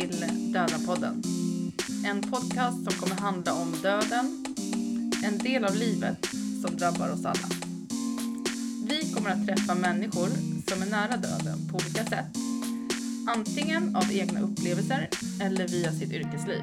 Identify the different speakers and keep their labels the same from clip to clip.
Speaker 1: Till Döda podden. En podcast som kommer handla om döden, en del av livet som drabbar oss alla. Vi kommer att träffa människor som är nära döden på olika sätt. Antingen av egna upplevelser eller via sitt yrkesliv.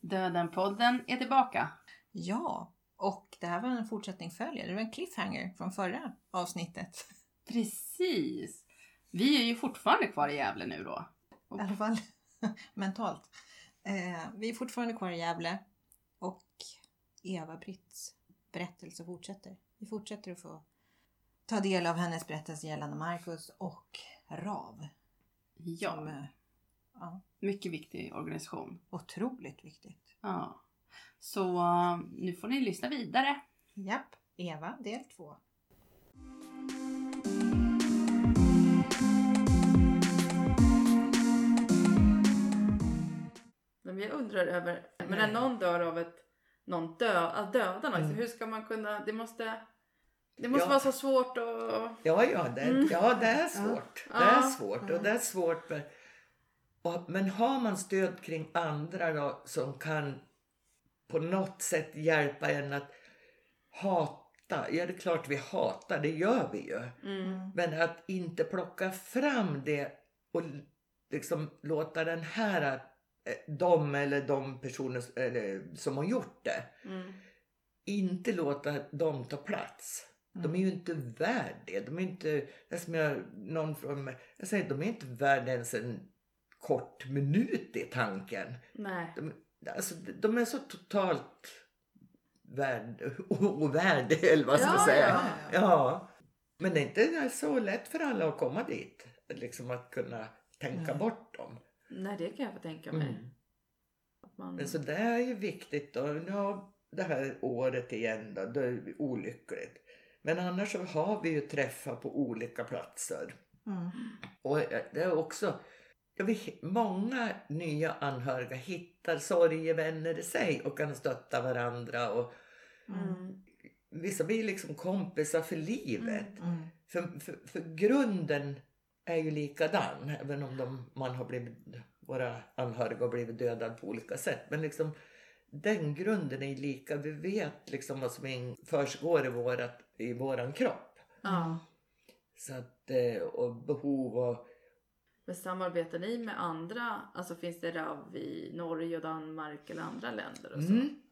Speaker 1: Döden-podden är tillbaka.
Speaker 2: Ja, och det här var en fortsättning följer. Det var en cliffhanger från förra avsnittet.
Speaker 1: Precis. Vi är ju fortfarande kvar i Gävle nu då.
Speaker 2: I alla fall mentalt. Eh, vi är fortfarande kvar i Gävle och Eva-Britts berättelse fortsätter. Vi fortsätter att få ta del av hennes berättelse gällande Marcus och RAV.
Speaker 1: Ja,
Speaker 2: Som, eh, ja,
Speaker 1: mycket viktig organisation.
Speaker 2: otroligt viktigt.
Speaker 1: Ja. Så nu får ni lyssna vidare.
Speaker 2: Japp, Eva del två.
Speaker 1: Men jag undrar över, men när någon dör av ett, någon dö, att döda någon, så hur ska man kunna, det måste, det måste
Speaker 3: Ja.
Speaker 1: vara så svårt att...
Speaker 3: Ja, ja, det, ja, det är svårt. Det är
Speaker 1: Ja.
Speaker 3: svårt och det är svårt. För, och, men har man stöd kring andra då, som kan på något sätt hjälpa en att hata. Ja, det är klart vi hatar, det gör vi ju. Men att inte plocka fram det och liksom låta den här, eh, de eller de personer eller, som har gjort det,
Speaker 1: Mm.
Speaker 3: inte låta dem ta plats. De är ju inte värd det. De är inte, som jag, någon från mig, jag säger de är inte värd ens en kort minut i tanken.
Speaker 1: Nej.
Speaker 3: De, alltså, de är så totalt värd, ovärd, eller vad ska
Speaker 1: Ja,
Speaker 3: man säga.
Speaker 1: ja,
Speaker 3: Ja. Men det är inte så lätt för alla att komma dit. Liksom att kunna tänka bort dem.
Speaker 1: Nej, det kan jag få tänka mig.
Speaker 3: Mm.
Speaker 1: Man,
Speaker 3: Men så det är ju viktigt då. Nu har det här året igen då, det är olyckligt. Men annars så har vi ju träffar på olika platser.
Speaker 2: Mm.
Speaker 3: Och det är också, jag vet, många nya anhöriga hittar sorgevänner i sig och kan stötta varandra. Och
Speaker 1: mm.
Speaker 3: vissa blir liksom kompisar för livet.
Speaker 2: Mm.
Speaker 3: För, för, för grunden är ju likadan, även om de, man har blivit, våra anhöriga har blivit dödade på olika sätt. Men liksom den grunden är lika. Vi vet liksom vad som försiggår i, vårat, i våran kropp.
Speaker 1: Ja.
Speaker 3: Så att, eh, och behov och
Speaker 1: Men samarbetar ni med andra? Alltså finns det RAV i Norge och Danmark eller andra länder och så?
Speaker 3: Mm.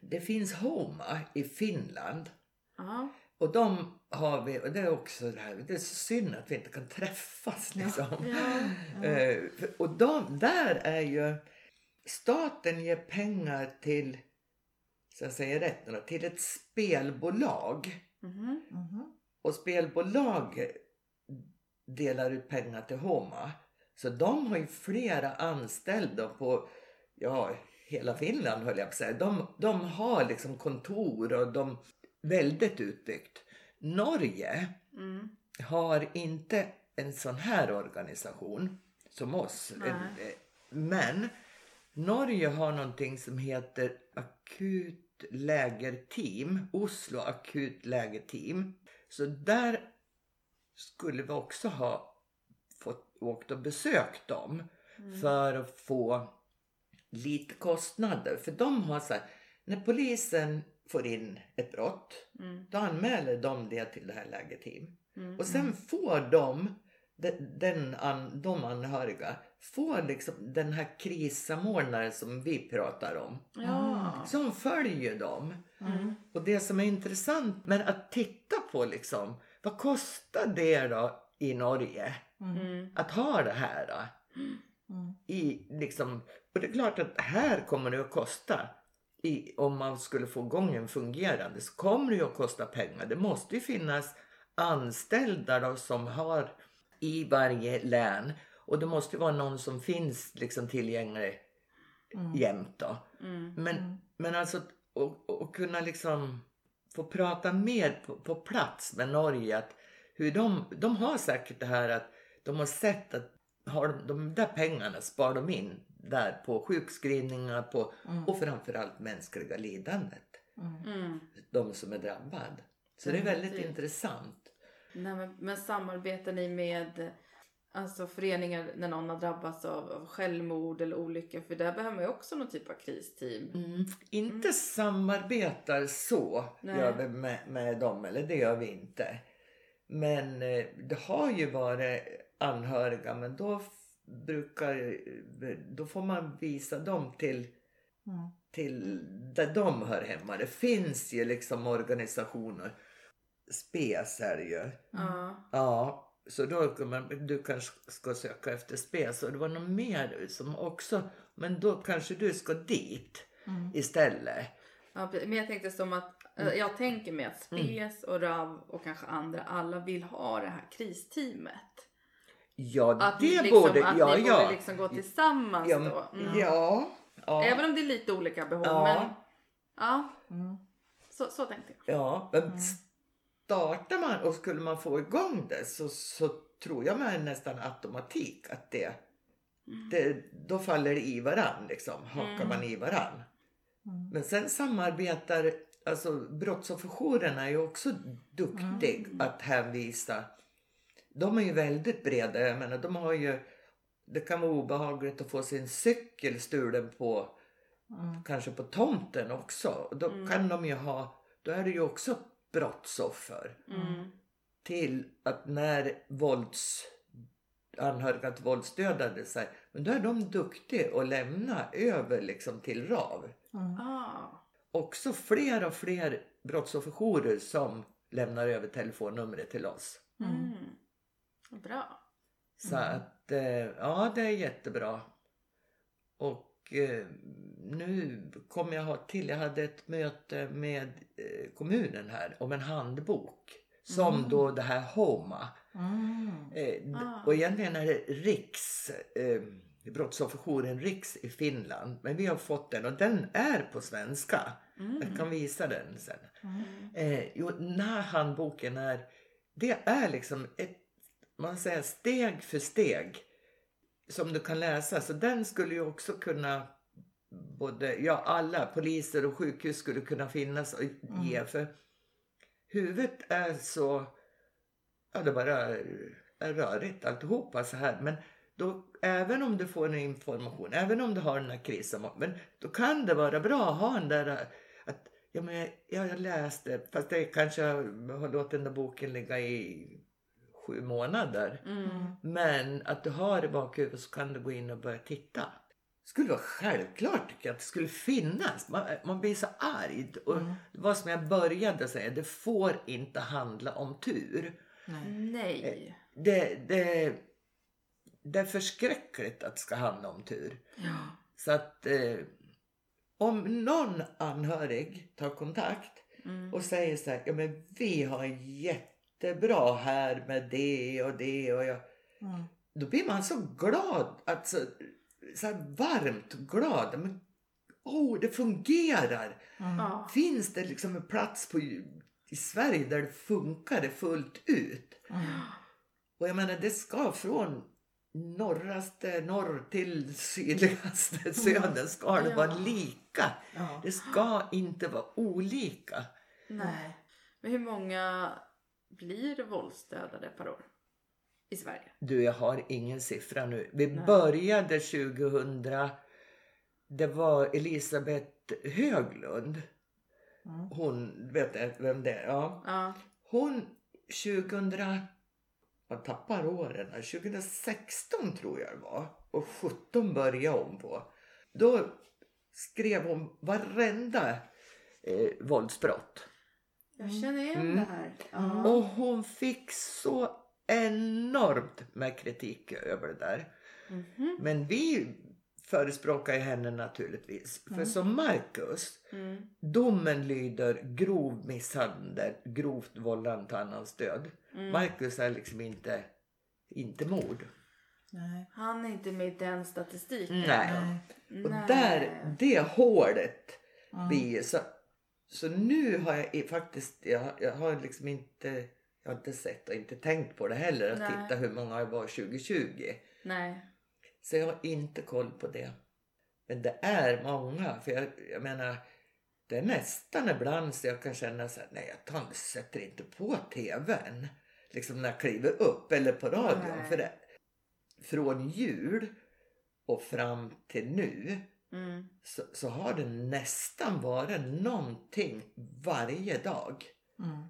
Speaker 3: Det finns Homa i Finland.
Speaker 1: Ja.
Speaker 3: Och de har vi, och det är också det här, det är så synd att vi inte kan träffas liksom.
Speaker 1: Ja.
Speaker 3: Eh, för- och de, där är ju, staten ger pengar till, så jag säger rätt nu till ett spelbolag.
Speaker 1: Mhm.
Speaker 2: Mhm.
Speaker 3: Och spelbolag delar ut pengar till Homa. Så de har ju flera anställda på, ja, hela Finland höll jag på att säga. De, de har liksom kontor och de väldigt utbyggt. Norge
Speaker 1: Mm.
Speaker 3: har inte en sån här organisation som oss.
Speaker 1: Nej.
Speaker 3: En- Men Norge har någonting som heter akut lägerteam. Oslo akut lägerteam. Så där skulle vi också ha fått åkt och besökt dem för att få lite kostnader. För de har så här, när polisen får in ett brott,
Speaker 1: Mm.
Speaker 3: då anmäler de det till det här lägerteam.
Speaker 1: Mm.
Speaker 3: Och sen får de, den, den an, de anhöriga, får liksom den här krissamordnaren som vi pratar om.
Speaker 1: Ja.
Speaker 3: Som följer dem.
Speaker 1: Mm.
Speaker 3: Och det som är intressant med att titta på liksom, vad kostar det då i Norge?
Speaker 1: Mm.
Speaker 3: Att ha det här då?
Speaker 2: Mm.
Speaker 3: I, liksom, och det är klart att här kommer det att kosta. I, om man skulle få igång en fungerande så kommer det ju att kosta pengar. Det måste ju finnas anställda då som har i varje län. Och det måste ju vara någon som finns liksom tillgänglig jämt då.
Speaker 1: Mm.
Speaker 3: Men, men alltså att och kunna liksom få prata mer på, på plats med Norge. Att hur de, de har säkert det här att de har sett att har de, de där pengarna spar de in där på sjukskrivningar på, och framförallt mänskliga lidandet.
Speaker 2: Mm.
Speaker 1: Mm.
Speaker 3: de som är drabbad. Så det är väldigt
Speaker 1: Definitivt.
Speaker 3: intressant.
Speaker 1: Nej, men, men samarbetar ni med alltså, föreningar när någon har drabbats av, av självmord eller olycka? För där behöver man ju också någon typ av kristeam.
Speaker 3: Inte samarbetar så
Speaker 1: Nej.
Speaker 3: gör vi med, med dem, eller det gör vi inte. Men eh, det har ju varit anhöriga, men då brukar, då får man visa dem till,
Speaker 2: Mm.
Speaker 3: till där de hör hemma. Det finns ju liksom organisationer. SPES är det ju.
Speaker 1: Ja.
Speaker 3: Ja, så då kan man, du kanske ska söka efter SPES och det var något mer som också, men då kanske du ska dit
Speaker 2: Mm.
Speaker 3: istället.
Speaker 1: Ja, men jag tänkte som att
Speaker 3: Mm.
Speaker 1: jag tänker mig att SPES och RAV och kanske andra alla vill ha det här kristeamet.
Speaker 3: Ja,
Speaker 1: Att,
Speaker 3: det
Speaker 1: liksom,
Speaker 3: borde,
Speaker 1: att
Speaker 3: ja,
Speaker 1: ni
Speaker 3: ja.
Speaker 1: borde liksom gå tillsammans
Speaker 3: ja,
Speaker 1: då. Mm.
Speaker 3: ja, ja,
Speaker 1: Även om det är lite olika behov.
Speaker 3: Ja.
Speaker 1: Men ja,
Speaker 2: Mm.
Speaker 1: så, så tänkte jag.
Speaker 3: ja, men startar man och skulle man få igång det så, så tror jag med nästan automatik att det, det då faller det i varann liksom, hakar man i varann.
Speaker 2: Mm.
Speaker 3: Men sen samarbetar, alltså brottsofferjourerna är ju också duktig att hänvisa. De är ju väldigt breda, jag menar de har ju, det kan vara obehagligt att få sin cykel stulen på,
Speaker 2: Mm.
Speaker 3: kanske på tomten också. Då kan de ju ha, då är det ju också brottsoffer.
Speaker 1: Mm.
Speaker 3: Till att när vålds, anhöriga till våldsdödade sig, men då är de duktiga att lämna över liksom till RAV
Speaker 2: Mm.
Speaker 1: Ah.
Speaker 3: också fler och fler brottsofferjourer som lämnar över telefonnumret till oss.
Speaker 1: Mm. Bra.
Speaker 3: Så att eh, ja, det är jättebra. Och eh, nu kommer jag ha till, jag hade ett möte med eh, kommunen här om en handbok. Som då det här HOMA.
Speaker 2: Mm.
Speaker 3: Eh,
Speaker 1: Ah.
Speaker 3: Och egentligen är det Riks, eh, brottsofferjouren Riks i Finland. Men vi har fått den och den är på svenska. Jag kan visa den sen. Eh, jo, den här handboken är, det är liksom ett, man säger steg för steg som du kan läsa. Så den skulle ju också kunna, både, ja alla poliser och sjukhus skulle kunna finnas och ge. För huvudet är så, ja det bara är rörigt alltihopa så här. Men då, även om du får en information, även om du har den här krisen, men då kan det vara bra att ha den där att ja, men jag, ja, jag läste, fast det kanske har låtit den där boken ligga i sju månader.
Speaker 1: Mm.
Speaker 3: Men att du har det i bakhuvudet så kan du gå in och börja titta. Skulle vara självklart tycker jag att det skulle finnas. Man, man blir så arg. Och det var som jag började säga, det får inte handla om tur.
Speaker 2: Nej.
Speaker 1: Nej.
Speaker 3: Det, det, det är förskräckligt att det ska handla om tur. Så att eh, om någon anhörig tar kontakt
Speaker 1: Mm.
Speaker 3: och säger så här, ja men vi har jättebra här med det och det och jag.
Speaker 2: Mm.
Speaker 3: Då blir man så glad, alltså så här varmt glad. Men, oh, det fungerar.
Speaker 1: Ja.
Speaker 3: Finns det liksom en plats på, i Sverige där det funkar det fullt ut?
Speaker 2: Mm.
Speaker 3: Och jag menar det ska från norraste norr till sydligaste söder ska det
Speaker 1: Ja.
Speaker 3: vara lika.
Speaker 2: Ja.
Speaker 3: Det ska inte vara olika.
Speaker 1: Nej. Men hur många blir våldsdödade per år? I Sverige?
Speaker 3: Du, jag har ingen siffra nu. Vi
Speaker 1: Nej.
Speaker 3: började 2000. Det var Elisabeth Höglund.
Speaker 2: Mm.
Speaker 3: Hon, vet jag vem det är? Ja.
Speaker 1: Ja.
Speaker 3: Hon 2000, jag tappar åren här, 2016 tror jag det var. Och 17 började hon på. Då skrev hon varenda eh, våldsbrott.
Speaker 1: Jag känner igen
Speaker 3: Mm.
Speaker 1: det här. Ja.
Speaker 3: Och hon fick så enormt med kritik över det där.
Speaker 1: Mhm.
Speaker 3: Men vi förespråkar ju henne naturligtvis. För som Marcus,
Speaker 1: Mm.
Speaker 3: domen lyder grov misshandel, grovt vållande till annans död.
Speaker 1: Mm.
Speaker 3: Marcus är liksom inte, inte mord.
Speaker 2: Nej.
Speaker 1: Han är inte med i den statistiken.
Speaker 3: Nej.
Speaker 2: Nej.
Speaker 3: Och där, det hålet
Speaker 2: Mm.
Speaker 3: blir så, så nu har jag faktiskt, jag, jag har liksom inte, jag har inte sett och inte tänkt på det heller. Att
Speaker 1: Nej.
Speaker 3: titta hur många det var 2020.
Speaker 1: Nej.
Speaker 3: Så jag har inte koll på det. Men det är många. För jag, jag menar, det är nästan ibland så jag kan känna så här, nej jag tar, sätter inte på tvn. Liksom när jag kliver upp eller på radion.
Speaker 1: Nej.
Speaker 3: För det, från jul och fram till nu
Speaker 1: Mm.
Speaker 3: så, så har det nästan varit någonting varje dag.
Speaker 2: Mm.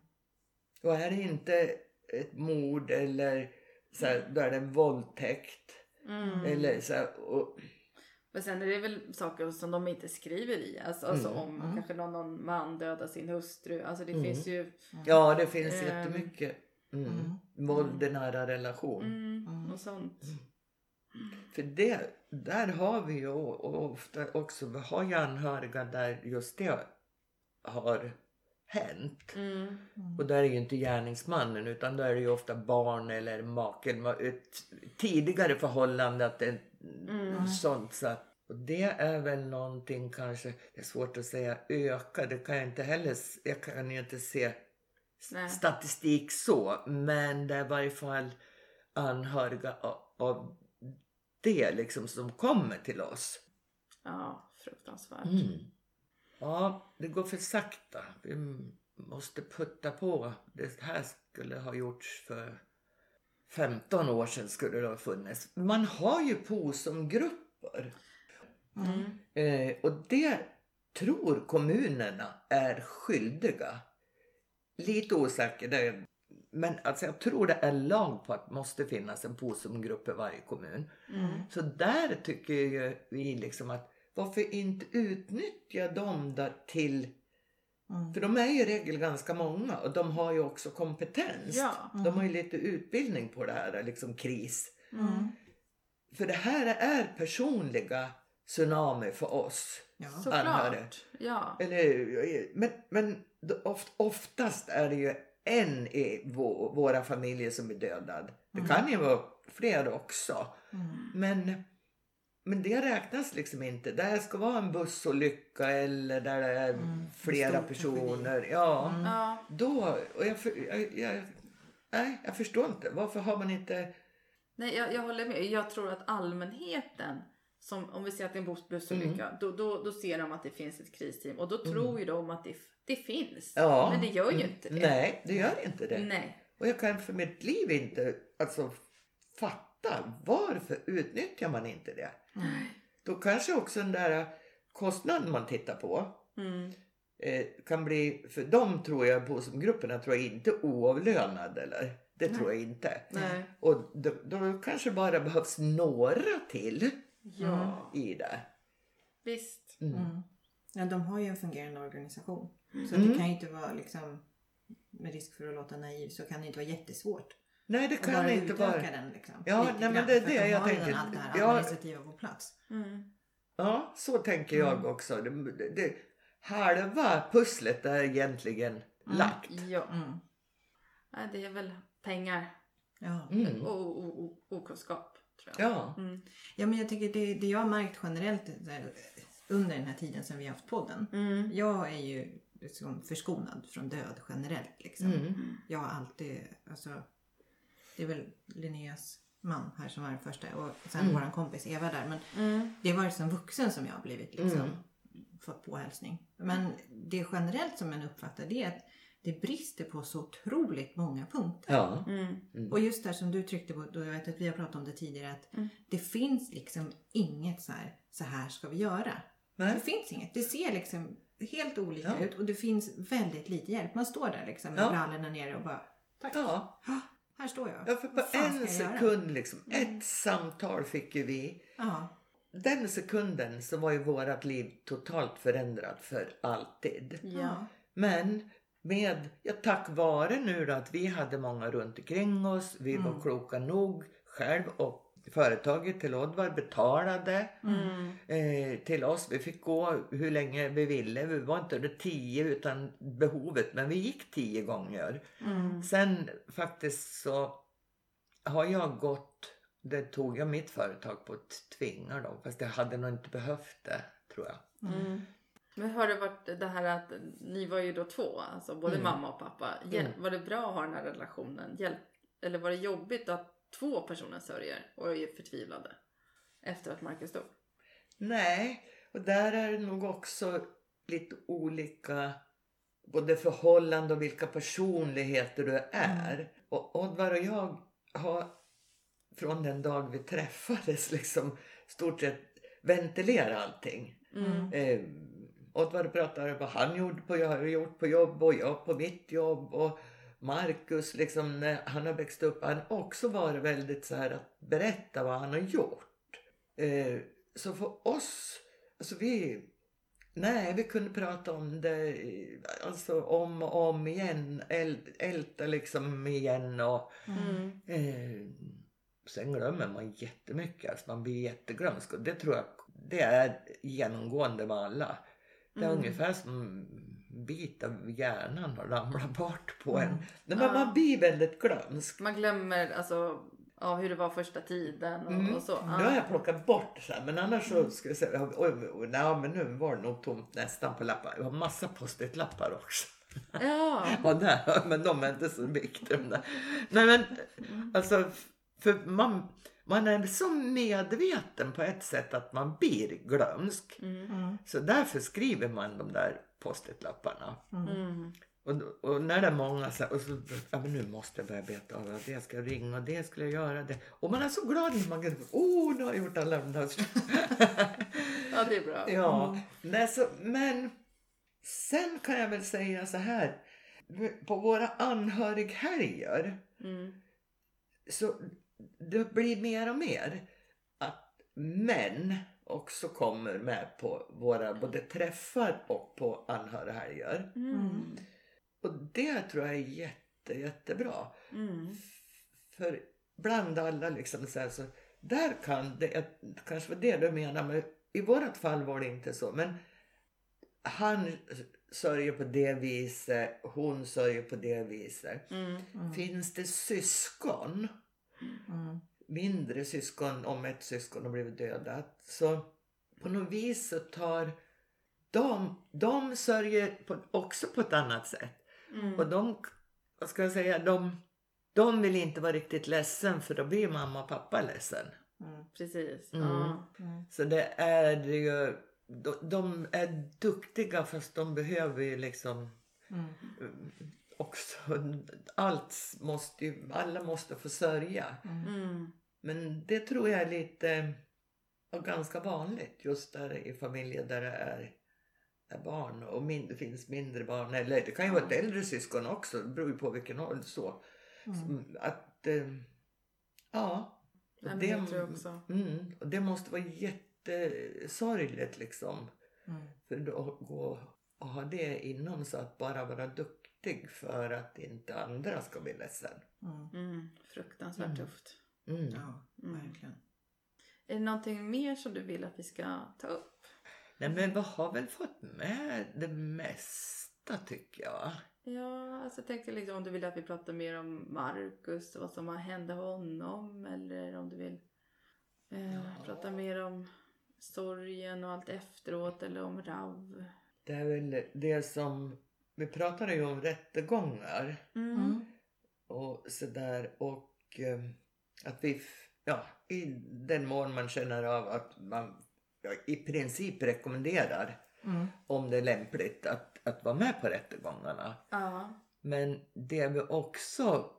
Speaker 3: Och är det inte ett mord eller så här, då är det en våldtäkt.
Speaker 1: Mm.
Speaker 3: Eller så här, och,
Speaker 1: Men sen är det väl saker som de inte skriver i. Alltså, alltså
Speaker 3: Mm.
Speaker 1: om
Speaker 2: Mm.
Speaker 1: kanske någon, någon man dödar sin hustru. Alltså det
Speaker 3: Mm.
Speaker 1: finns ju...
Speaker 3: ja, det finns
Speaker 1: Ehm.
Speaker 3: jättemycket mm,
Speaker 2: Mm.
Speaker 3: våld i nära relation.
Speaker 1: Mm,
Speaker 2: Mm.
Speaker 1: och sånt.
Speaker 3: För det, där har vi ju och ofta också, vi har ju anhöriga där just det har hänt.
Speaker 1: Mm.
Speaker 3: Och där är ju inte gärningsmannen utan där är det ju ofta barn eller maken. Ett tidigare förhållande att det är
Speaker 1: Mm.
Speaker 3: sånt så att och det är väl någonting kanske, det är svårt att säga öka, det kan jag inte heller, jag kan ju inte se
Speaker 1: Nej.
Speaker 3: statistik så, men det är i varje fall anhöriga av, av det liksom som kommer till oss.
Speaker 1: Ja, fruktansvärt.
Speaker 3: Mm. Ja, det går för sakta. Vi måste putta på. Det här skulle ha gjorts för 15 år sedan skulle det ha funnits. Man har ju POSOM-grupper.
Speaker 1: Mm.
Speaker 3: Eh, och det tror kommunerna är skyldiga. Lite osäker där. Men alltså jag tror det är lag på att det måste finnas en POSOM-grupp i varje kommun.
Speaker 1: Mm.
Speaker 3: Så där tycker vi liksom att varför inte utnyttja dem där till
Speaker 2: Mm.
Speaker 3: för de är ju i regel ganska många och de har ju också kompetens.
Speaker 1: Ja.
Speaker 3: De har ju lite utbildning på det här liksom kris.
Speaker 2: Mm.
Speaker 3: För det här är personliga tsunami för oss.
Speaker 2: Ja.
Speaker 3: anhörig.
Speaker 1: Såklart. Ja.
Speaker 3: Eller, men men oft, oftast är det ju en i vå, våra familjer som är dödad. Det
Speaker 2: Mm.
Speaker 3: kan ju vara fler också.
Speaker 2: Mm.
Speaker 3: Men, men det räknas liksom inte. Där ska vara en bussolycka eller där det är
Speaker 2: Mm,
Speaker 3: flera personer. Ja,
Speaker 2: Mm.
Speaker 1: Ja.
Speaker 3: då... Och jag, för- jag, jag, nej, jag förstår inte. Varför har man inte...
Speaker 1: Nej, jag, jag håller med. Jag tror att allmänheten, som, om vi säger att det är en buss- bussolycka, då, då, då ser de att det finns ett kristeam och då tror ju de att det, det finns.
Speaker 3: Ja.
Speaker 1: Men det gör ju
Speaker 3: Mm.
Speaker 1: inte det.
Speaker 3: Nej, det gör inte det.
Speaker 1: Nej.
Speaker 3: Och jag kan för mitt liv inte alltså, fatta varför utnyttjar man inte det.
Speaker 2: Mm.
Speaker 3: Då kanske också den där kostnaden man tittar på
Speaker 1: Mm.
Speaker 3: eh, kan bli, för de tror jag på som grupperna tror jag inte oavlönad eller det
Speaker 1: Nej.
Speaker 3: tror jag inte.
Speaker 1: Nej.
Speaker 3: Och då, då kanske bara behövs några till
Speaker 1: Ja.
Speaker 3: i det.
Speaker 1: Visst.
Speaker 3: Mm.
Speaker 2: Mm. Ja, de har ju en fungerande organisation. Så
Speaker 3: Mm.
Speaker 2: det kan ju inte vara liksom, med risk för att låta naiv, så kan det inte vara jättesvårt.
Speaker 3: Nej det kan inte vara.
Speaker 2: den liksom.
Speaker 3: Ja, nej, men det är det
Speaker 2: de
Speaker 3: jag tänker.
Speaker 2: redan allt det här
Speaker 3: Ja.
Speaker 2: administrativa på plats.
Speaker 1: Mm.
Speaker 3: Ja, så tänker jag
Speaker 2: Mm.
Speaker 3: också. Det, det, det, halva pusslet är egentligen lagt.
Speaker 1: Ja.
Speaker 2: Mm.
Speaker 1: Nej, det är väl pengar
Speaker 2: Ja.
Speaker 3: Mm.
Speaker 1: och o- o- o- okunskap. Tror jag.
Speaker 3: Ja.
Speaker 1: Mm.
Speaker 2: ja, men jag tycker det, det jag har märkt generellt eh, under den här tiden som vi har haft podden.
Speaker 1: Mm.
Speaker 2: Jag är ju liksom förskonad från död generellt. Liksom.
Speaker 3: Mm.
Speaker 2: Jag har alltid, alltså, det är väl Linneas man här som var den första och sen
Speaker 3: Mm.
Speaker 2: våran kompis Eva där. Men
Speaker 1: Mm.
Speaker 2: det har varit som vuxen som jag har blivit liksom,
Speaker 3: Mm.
Speaker 2: fått påhälsning. Men det generellt som jag uppfattar det är att det brister på så otroligt många punkter.
Speaker 3: Ja.
Speaker 1: Mm.
Speaker 2: Och just där som du tryckte på, då jag vet att vi har pratat om det tidigare, att
Speaker 1: Mm.
Speaker 2: det finns liksom inget så här, så här ska vi göra. Det
Speaker 3: Nej.
Speaker 2: finns inget. Det ser liksom helt olika
Speaker 3: Ja.
Speaker 2: ut och det finns väldigt lite hjälp. Man står där liksom med
Speaker 3: Ja.
Speaker 2: brallorna nere och bara, tack.
Speaker 3: Ja.
Speaker 2: Här står jag.
Speaker 3: ja, för på en sekund liksom.
Speaker 2: Mm.
Speaker 3: Ett samtal fick ju vi.
Speaker 2: Ja.
Speaker 3: Den sekunden så var ju vårat liv totalt förändrat för alltid.
Speaker 1: Ja.
Speaker 3: Men med, ja, tack vare nu då att vi hade många runt omkring oss. Vi var
Speaker 2: Mm.
Speaker 3: kloka nog själv och företaget till Oddvar betalade
Speaker 1: Mm.
Speaker 3: eh, till oss. Vi fick gå hur länge vi ville. Vi var inte under tio utan behovet men vi gick tio gånger.
Speaker 1: Mm.
Speaker 3: Sen faktiskt så har jag gått, det tog jag mitt företag på att tvinga dem fast jag hade nog inte behövt det tror jag.
Speaker 1: Mm. Men har det varit det här att ni var ju då två, alltså både
Speaker 3: Mm.
Speaker 1: mamma och pappa. Hjäl-
Speaker 3: Mm.
Speaker 1: Var det bra att ha den här relationen? Hjälp- eller var det jobbigt att två personer sörjer och är förtvivlade efter att Marcus dog?
Speaker 3: Nej, och där är det nog också lite olika både förhållande och vilka personligheter du är. Och Oddvar och jag har från den dag vi träffades liksom stort sett ventilerat allting.
Speaker 1: Mm.
Speaker 3: Eh, Oddvar pratar vad han gjorde på, jag har gjort på jobb och jag på mitt jobb. Och Marcus, liksom, när han har växt upp, han också varit väldigt så här att berätta vad han har gjort. Eh, så för oss, alltså vi, nej vi kunde prata om det alltså om och om igen, äl- älta liksom igen och
Speaker 1: Mm.
Speaker 3: Eh, sen glömmer man jättemycket, alltså man blir jätteglömsk och det tror jag det är genomgående med alla. Det är
Speaker 1: Mm.
Speaker 3: ungefär som bit av hjärnan har ramlat bort på en.
Speaker 2: Mm.
Speaker 3: Nej, men
Speaker 1: Ja.
Speaker 3: man blir väldigt glömsk.
Speaker 1: Man glömmer alltså, ja, hur det var första tiden och,
Speaker 3: Mm.
Speaker 1: och så.
Speaker 3: Nu har jag plockat bort så här, men annars så ska jag säga, oj, oj, oj, nej, men nu var det nog tomt nästan på lappar. Jag har massa post-it-lappar också.
Speaker 1: Ja.
Speaker 3: Och där, men de är inte så viktiga. Nej men alltså, för man, man är så medveten på ett sätt att man blir glömsk.
Speaker 1: Mm.
Speaker 2: Mm.
Speaker 3: Så därför skriver man de där post-it-lapparna.
Speaker 1: Mm.
Speaker 3: Och, och när det är många så, och så, ja men nu måste jag börja beta av det ska jag ringa och det skulle jag göra. Det. Och man är så glad när man kan, oh nu har jag gjort alla de där.
Speaker 1: ja, det är bra.
Speaker 3: Ja, nej, så, men sen kan jag väl säga så här. På våra anhörighelger
Speaker 1: Mm.
Speaker 3: så det blir mer och mer att män också kommer med på våra både träffar och på anhörighelger.
Speaker 1: Mm.
Speaker 3: Och det tror jag är jätte, jättebra.
Speaker 1: Mm.
Speaker 3: För bland alla liksom så här, så där kan det, kanske var det du menar, men i vårat fall var det inte så. Men han sörjer på det viset, hon sörjer på det viset.
Speaker 1: Mm.
Speaker 3: Finns det syskon,
Speaker 2: Mm.
Speaker 3: Mindre syskon, om ett syskon har blivit dödat, så på något vis så tar de, de sörjer på, också på ett annat sätt.
Speaker 1: Mm.
Speaker 3: Och de, vad ska jag säga, de, de vill inte vara riktigt ledsen för då blir mamma och pappa ledsen.
Speaker 2: Mm.
Speaker 1: Precis.
Speaker 3: Mm.
Speaker 1: Ja.
Speaker 2: Mm.
Speaker 3: Så det är ju, de, de är duktiga fast de behöver ju liksom
Speaker 2: Mm.
Speaker 3: eh, också, allt måste ju, alla måste få sörja.
Speaker 1: Mm.
Speaker 3: Men det tror jag är lite, och ganska vanligt just där i familjer där det är, är barn och min, det finns mindre barn. Eller det kan ju vara ett äldre syskon också, det beror ju på vilken ålder så.
Speaker 2: Mm.
Speaker 3: Att, eh, ja. Och
Speaker 1: det tror jag också.
Speaker 3: Mm, och det måste vara jättesorgligt liksom.
Speaker 2: Mm.
Speaker 3: För då gå och ha det inom så att bara vara duktig för att inte andra ska bli ledsen.
Speaker 2: Mm.
Speaker 1: Mm. Fruktansvärt
Speaker 3: Mm.
Speaker 1: tufft.
Speaker 3: Mm.
Speaker 2: Ja,
Speaker 1: Mm.
Speaker 2: verkligen.
Speaker 1: Är det någonting mer som du vill att vi ska ta upp?
Speaker 3: Nej men vi har väl fått med det mesta tycker jag.
Speaker 1: Ja, alltså jag tänkte liksom om du vill att vi pratar mer om Marcus och vad som har hänt honom eller om du vill eh,
Speaker 3: Ja.
Speaker 1: prata mer om sorgen och allt efteråt eller om Rav.
Speaker 3: Det är väl det som, vi pratade ju om rättegångar
Speaker 1: Mm.
Speaker 3: Och sådär och eh, att vi, ja i den mån man känner av att man ja, i princip rekommenderar
Speaker 2: Mm.
Speaker 3: om det är lämpligt att, att vara med på rättegångarna.
Speaker 1: Ja.
Speaker 3: Men det vi också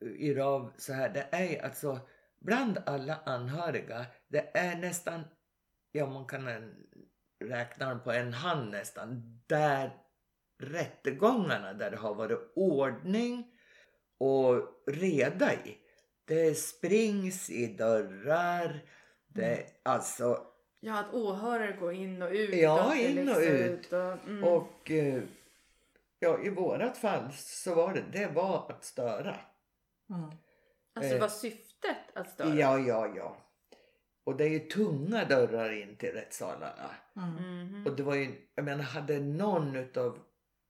Speaker 3: i RAV så här, det är alltså bland alla anhöriga, det är nästan, ja man kan räkna dem på en hand nästan, där rättegångarna där det har varit ordning och reda i. Det springs i dörrar, det alltså
Speaker 1: ja, att åhörare går in och ut.
Speaker 3: Ja,
Speaker 1: och
Speaker 3: in och ut.
Speaker 1: och, mm.
Speaker 3: Och eh, ja, i vårat fall så var det, det var att störa.
Speaker 2: Mm.
Speaker 1: alltså
Speaker 3: eh,
Speaker 1: var syftet att störa?
Speaker 3: Ja, ja, ja. Och det är ju tunga dörrar in till rättssalarna.
Speaker 2: Mm.
Speaker 3: Och det var ju, jag menar, hade någon utav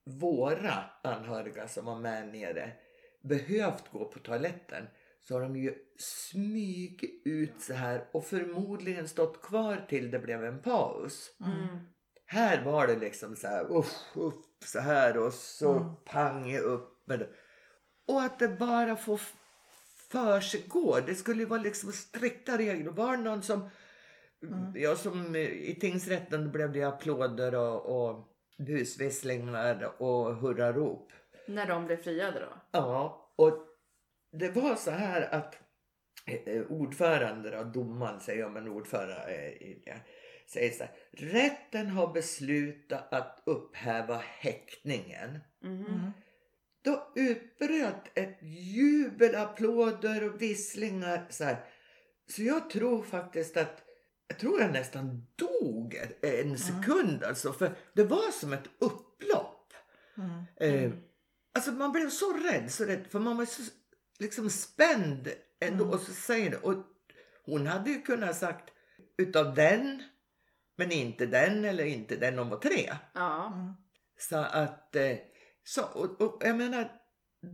Speaker 3: våra anhöriga som var med nere behövt gå på toaletten så har de ju smugit ut så här och förmodligen stått kvar till det blev en paus.
Speaker 1: Mm.
Speaker 3: Här var det liksom så här, uff, uff, så här och så
Speaker 2: Mm.
Speaker 3: pang upp med det. Och att det bara får f- för sig gå. Det skulle ju vara liksom strikta regler. Var det någon som,
Speaker 2: Mm.
Speaker 3: ja som i tingsrätten blev det applåder och, och busvisslingar och hurrarop.
Speaker 1: När de blev friade då?
Speaker 3: Ja, och det var så här att eh, ordförande, då, domaren säger jag, men ordförande eh, säger så här. Rätten har beslutat att upphäva häktningen.
Speaker 1: Mhm.
Speaker 2: Mm.
Speaker 3: Då utbröt ett jubel, applåder och visslingar. Så, här. så jag tror faktiskt att jag tror jag nästan dog en sekund alltså. För det var som ett upplopp.
Speaker 2: Mm.
Speaker 3: Eh, alltså man blev så rädd, så rädd. För man var så liksom spänd ändå.
Speaker 2: Mm.
Speaker 3: Och så säger det. Och hon hade ju kunnat sagt utav den. Men inte den eller inte den om var tre.
Speaker 1: Ja.
Speaker 2: Mm.
Speaker 3: Så att, eh, så, och, och jag menar,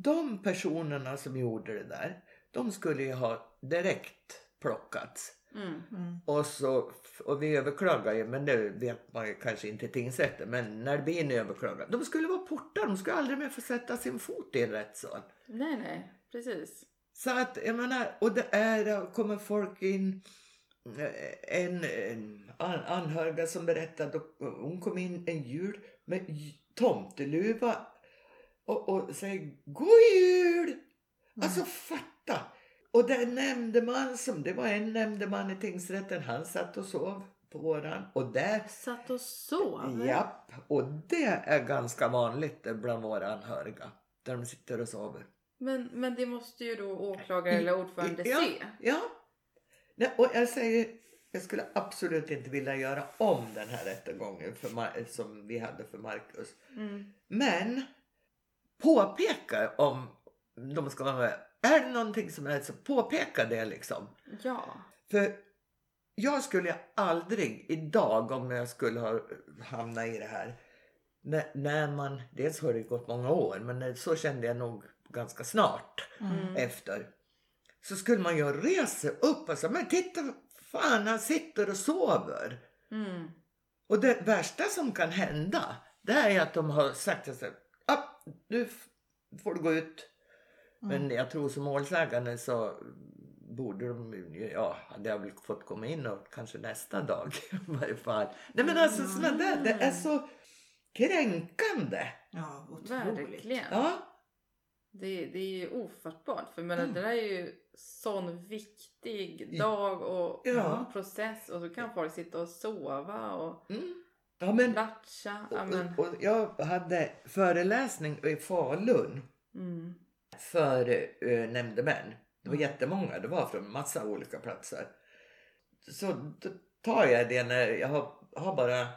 Speaker 3: de personerna som gjorde det där, de skulle ju ha direkt plockats.
Speaker 1: Mm.
Speaker 2: Mm.
Speaker 3: Och, så, och vi överklagar ju, men det vet man ju kanske inte i tingsrätten. Men när det blir en överklagan, de skulle vara portade, de skulle aldrig mer få sätta sin fot i en rättssal.
Speaker 1: Nej, nej, precis.
Speaker 3: Så att jag menar, och det är, kommer folk in. eh, En, en an, anhöriga som berättade, hon kom in en jul med tomteluva och, och säger God jul! Alltså fatta! Och den nämndeman som, det var en nämndeman i tingsrätten, han satt och sov på våran. Och där
Speaker 1: Satt och sov?
Speaker 3: Japp, och det är ganska vanligt bland våra anhöriga. Där de sitter och sover.
Speaker 1: Men, men det måste ju då åklagare eller ordförande
Speaker 3: ja,
Speaker 1: se.
Speaker 3: Ja. Nej, och jag säger, jag skulle absolut inte vilja göra om den här rättegången för, Mar- som vi hade för Marcus.
Speaker 1: Mm.
Speaker 3: Men påpeka om de ska vara med. Är det någonting som är så påpeka det liksom.
Speaker 1: Ja.
Speaker 3: För jag skulle aldrig idag om jag skulle ha hamnat i det här. När, när man, dels har det gått många år men när- så kände jag nog ganska snart
Speaker 1: Mm.
Speaker 3: efter. Så skulle man ju resa upp och säga men titta fan han sitter och sover.
Speaker 1: Mm.
Speaker 3: Och det värsta som kan hända det är att de har sagt att nu får du gå ut. Men jag tror som målsägande så borde de, ja, hade jag väl fått komma in och kanske nästa dag i varje fall. Nej men alltså sådana där, det är så kränkande.
Speaker 2: Ja, otroligt.
Speaker 1: Verkligen.
Speaker 3: Ja,
Speaker 1: Det, det är ju ofattbart. För men det där är ju sån viktig dag och
Speaker 3: Ja.
Speaker 1: process. Och så kan folk sitta och sova och
Speaker 3: mm. ja men,
Speaker 1: latcha. Ja, men,
Speaker 3: och, och jag hade föreläsning i Falun
Speaker 1: mm.
Speaker 3: För uh, nämndemän. Det var jättemånga, det var från massa olika platser. Så då tar jag det när jag har, har bara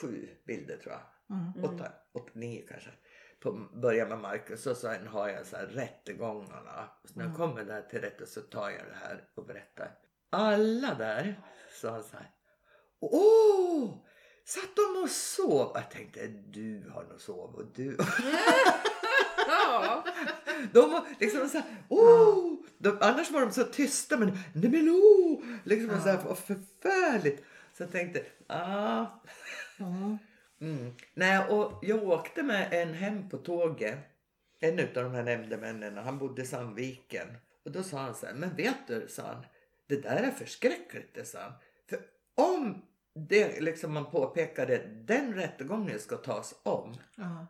Speaker 3: sju bilder tror jag.
Speaker 2: Mm.
Speaker 3: åtta, åtta, nio kanske. På börja med Marcus och sen har jag så här rättegångarna. Så när jag kommer där till rätten så tar jag det här och berättar. Alla där sa så här. Åh! Satt de och sov? Jag tänkte du har nog sov och du.
Speaker 1: Ja.
Speaker 3: De var liksom så här, åh! De, annars var de så tysta men nej men åh! Liksom så här, förfärligt. Så jag tänkte, ah. Mm. Nej, och jag åkte med en hem på tåget. En av de här nämndemännen, han bodde i Sandviken. Och då sa han så här, men vet du, sa han, det där är förskräckligt, det sa han. För om det liksom man påpekade, den rättegången ska tas om.
Speaker 2: Ja.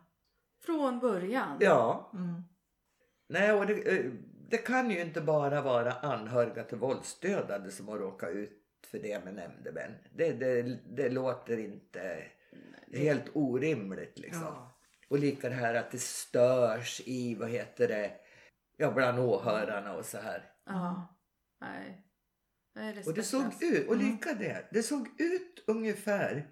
Speaker 1: Från början.
Speaker 3: Ja,
Speaker 2: Mm.
Speaker 3: nej och det, eh, det kan ju inte bara vara anhöriga till våldsdödade som har råkat ut för det med nämndemän. Det, det, det låter inte det helt orimligt liksom.
Speaker 2: Ja.
Speaker 3: Och lika det här att det störs i, vad heter det, ja bland åhörarna och så här.
Speaker 1: Ja. Nej. Nej,
Speaker 3: Och det såg ut, och lika det, det såg ut ungefär,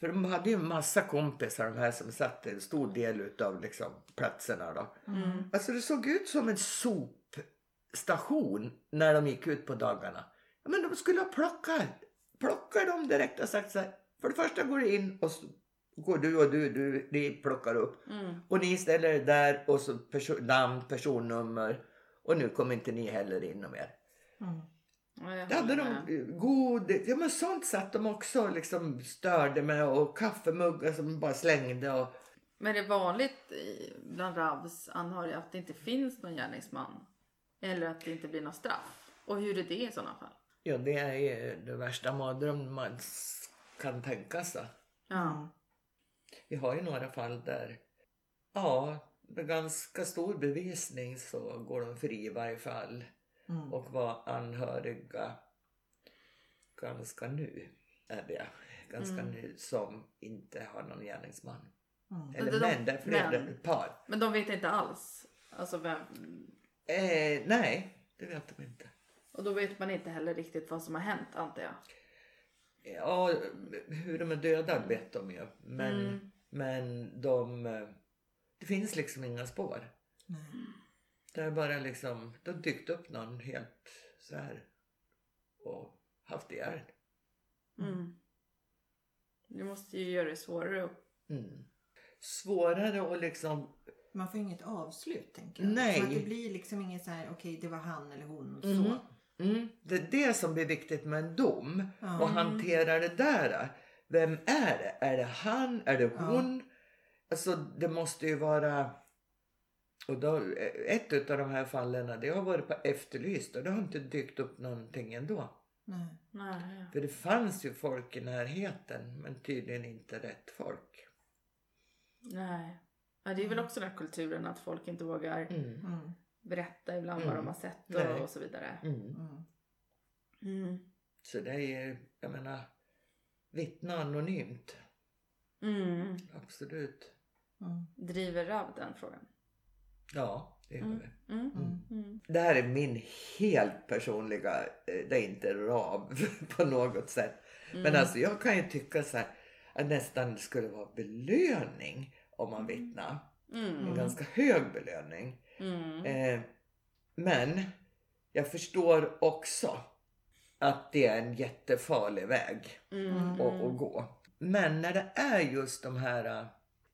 Speaker 3: för de hade ju en massa kompisar de här som satt en stor del utav liksom platserna då.
Speaker 1: Mm.
Speaker 3: Alltså det såg ut som en sopstation när de gick ut på dagarna. Men de skulle ha plockat, plockat dem direkt och sagt så här. För det första går du in och går du och du, du, ni plockar upp.
Speaker 1: Mm.
Speaker 3: Och ni ställer er där och så perso- namn, personnummer. Och nu kommer inte ni heller in och mer.
Speaker 2: Mm.
Speaker 1: Ja,
Speaker 3: Det hade de godis, ja men sånt satt de också liksom störde med och kaffemuggar som bara slängde och
Speaker 1: Men det är vanligt bland RAVs anhöriga att det inte finns någon gärningsman. Eller att det inte blir något straff. Och hur är det i sådana fall?
Speaker 3: ja det är ju det värsta mardröm man kan tänka sig.
Speaker 1: Ja.
Speaker 3: vi har ju några fall där, ja, med ganska stor bevisning så går de fri i varje fall.
Speaker 2: Mm.
Speaker 3: Och var anhöriga ganska nu, är det. Ganska
Speaker 1: Mm.
Speaker 3: nu som inte har någon gärningsman.
Speaker 2: Mm.
Speaker 3: Eller
Speaker 1: de-
Speaker 3: män, därför är det ett par.
Speaker 1: Men de vet inte alls. Alltså vem...
Speaker 3: Eh, nej, det vet de inte.
Speaker 1: Och då vet man inte heller riktigt vad som har hänt antar jag.
Speaker 3: Ja, hur de är döda vet de ju. Men,
Speaker 1: Mm.
Speaker 3: men de... eh, Det finns liksom inga spår.
Speaker 2: Nej.
Speaker 3: Det är bara liksom, har dykt upp någon helt så här och haft ihjäl.
Speaker 1: Mm. Det måste ju göra det svårare.
Speaker 3: Mm. Svårare att liksom...
Speaker 2: Man får inget avslut tänker jag.
Speaker 3: Nej.
Speaker 2: Så att det blir liksom inget så här, okej det var han eller hon och så.
Speaker 3: Mm. Det är det som blir viktigt med en dom.
Speaker 2: Ja.
Speaker 3: Och hantera det där. Vem är det? Är det han? Är det
Speaker 2: Ja.
Speaker 3: hon? Alltså det måste ju vara... Och då, ett av de här fallen det har varit på Efterlyst och det har inte dykt upp någonting ändå.
Speaker 2: Nej.
Speaker 1: Nej.
Speaker 3: För det fanns ju folk i närheten men tydligen inte rätt folk.
Speaker 1: Nej. Ja, det är väl också den här kulturen att folk inte vågar
Speaker 3: Mm.
Speaker 2: Mm.
Speaker 1: berätta ibland
Speaker 3: Mm.
Speaker 1: vad de har sett och, och så vidare.
Speaker 3: Mm.
Speaker 2: Mm.
Speaker 1: Mm.
Speaker 3: Så det är ju, jag menar, vittna anonymt.
Speaker 1: Mm.
Speaker 3: Absolut.
Speaker 2: Mm.
Speaker 1: Driver RAV den frågan?
Speaker 3: Ja, det gör
Speaker 1: Mm.
Speaker 3: vi.
Speaker 1: Mm.
Speaker 2: Mm.
Speaker 1: Mm.
Speaker 3: Det här är min helt personliga, eh, det är inte rav på något sätt. Men
Speaker 1: Mm.
Speaker 3: alltså jag kan ju tycka så här att nästan skulle vara belöning om man vittnar. En
Speaker 1: Mm.
Speaker 3: ganska hög belöning.
Speaker 1: Mm.
Speaker 3: Eh, men jag förstår också att det är en jättefarlig väg
Speaker 1: Mm.
Speaker 3: att, att gå. Men när det är just de här eh,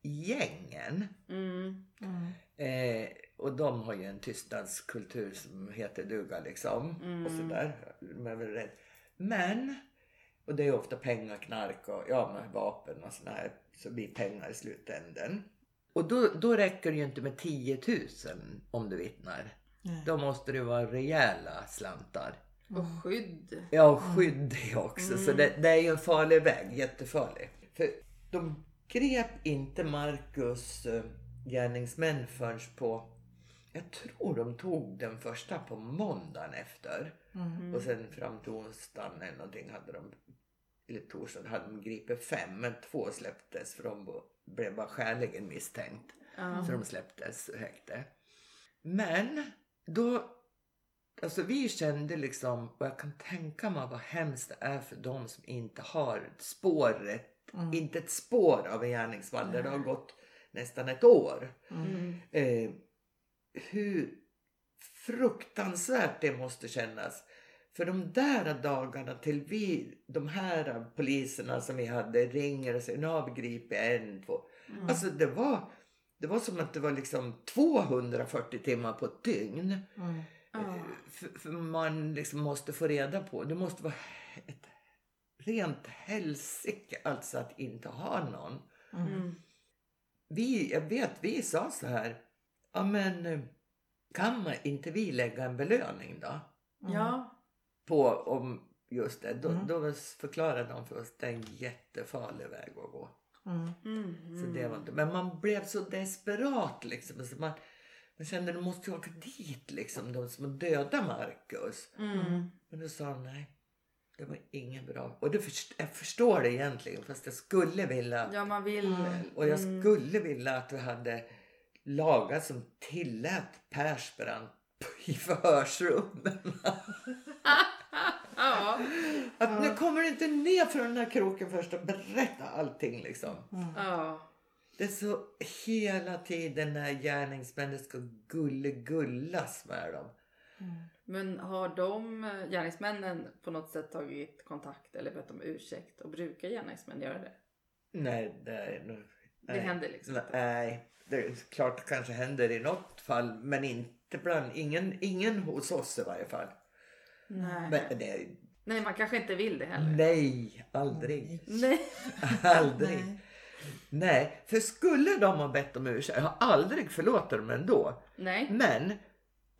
Speaker 3: gängen
Speaker 1: Mm.
Speaker 2: Mm.
Speaker 3: Eh, och de har ju en tystnadskultur som heter duga liksom.
Speaker 1: Mm.
Speaker 3: Och sådär. Rädd. Men, och det är ofta pengar, knark och ja, med vapen och sådär. Så blir pengar i slutänden. Och då, då räcker det ju inte med 10 000 om du vittnar.
Speaker 2: Nej.
Speaker 3: Då måste det vara rejäla slantar.
Speaker 1: Och skydd.
Speaker 3: Ja, och skydd det också. Så
Speaker 1: Mm.
Speaker 3: det, det är ju en farlig väg, jättefarlig. För de grep inte Marcus eh, gärningsmän förrän på, jag tror de tog den första på måndagen efter.
Speaker 2: Mm.
Speaker 3: Och sen fram till onsdagen eller någonting hade de, eller torsdagen hade de gripit fem, men två släpptes för de blev bara skäligen misstänkt.
Speaker 1: Ja.
Speaker 3: Så de släpptes häkte. Men då, alltså vi kände liksom, och jag kan tänka mig vad hemskt det är för de som inte har spåret,
Speaker 2: Mm.
Speaker 3: inte ett spår av en gärningsman där det har gått nästan ett år.
Speaker 1: Mm.
Speaker 3: Eh, hur fruktansvärt det måste kännas. För de där dagarna till vi, de här poliserna som vi hade ringer och säger nu har vi gripit en, två.
Speaker 1: Mm.
Speaker 3: Alltså det var, det var som att det var liksom 240 timmar på ett dygn.
Speaker 2: Mm.
Speaker 1: Ja.
Speaker 3: För, för man liksom måste få reda på, det måste vara ett rent helsike alltså att inte ha någon.
Speaker 1: Mm.
Speaker 3: Vi, jag vet, vi sa så här, ja men eh, kan man inte vi lägga en belöning då?
Speaker 1: Ja.
Speaker 3: På om just det, då,
Speaker 2: Mm.
Speaker 3: då förklarade de för oss att det är en jättefarlig väg att gå.
Speaker 2: Mm.
Speaker 1: Mm.
Speaker 3: Så det var inte, men man blev så desperat liksom. Så man, man kände att du måste åka dit liksom, de som döda Marcus.
Speaker 1: Mm.
Speaker 3: Men då sa de nej, det var inget bra. Och det först, jag förstår det egentligen fast jag skulle vilja
Speaker 1: Ja, man vill...
Speaker 2: Mm.
Speaker 3: och jag
Speaker 1: Mm.
Speaker 3: skulle vilja att vi hade lagar som tillät Persbrandt i förhörsrummen.
Speaker 1: Ja.
Speaker 3: Att nu kommer du inte ner från den här kroken först och berätta allting liksom.
Speaker 1: Ja.
Speaker 3: Det är så hela tiden när gärningsmännen ska gullegullas med dem.
Speaker 1: Men har de gärningsmännen på något sätt tagit kontakt eller bett om ursäkt? Och brukar gärningsmän göra det?
Speaker 3: Nej, det är nog...
Speaker 1: Det
Speaker 3: nej.
Speaker 1: händer liksom inte.
Speaker 3: Nej, det är klart det kanske händer i något fall men inte bland, ingen, ingen hos oss i varje fall.
Speaker 1: Nej.
Speaker 3: Men är,
Speaker 1: Nej, man kanske inte vill det heller.
Speaker 3: nej, aldrig.
Speaker 1: Nej.
Speaker 3: Aldrig.
Speaker 2: Nej.
Speaker 3: Nej, för skulle de ha bett om ursäkt, jag har aldrig förlåtit dem ändå.
Speaker 1: Nej.
Speaker 3: Men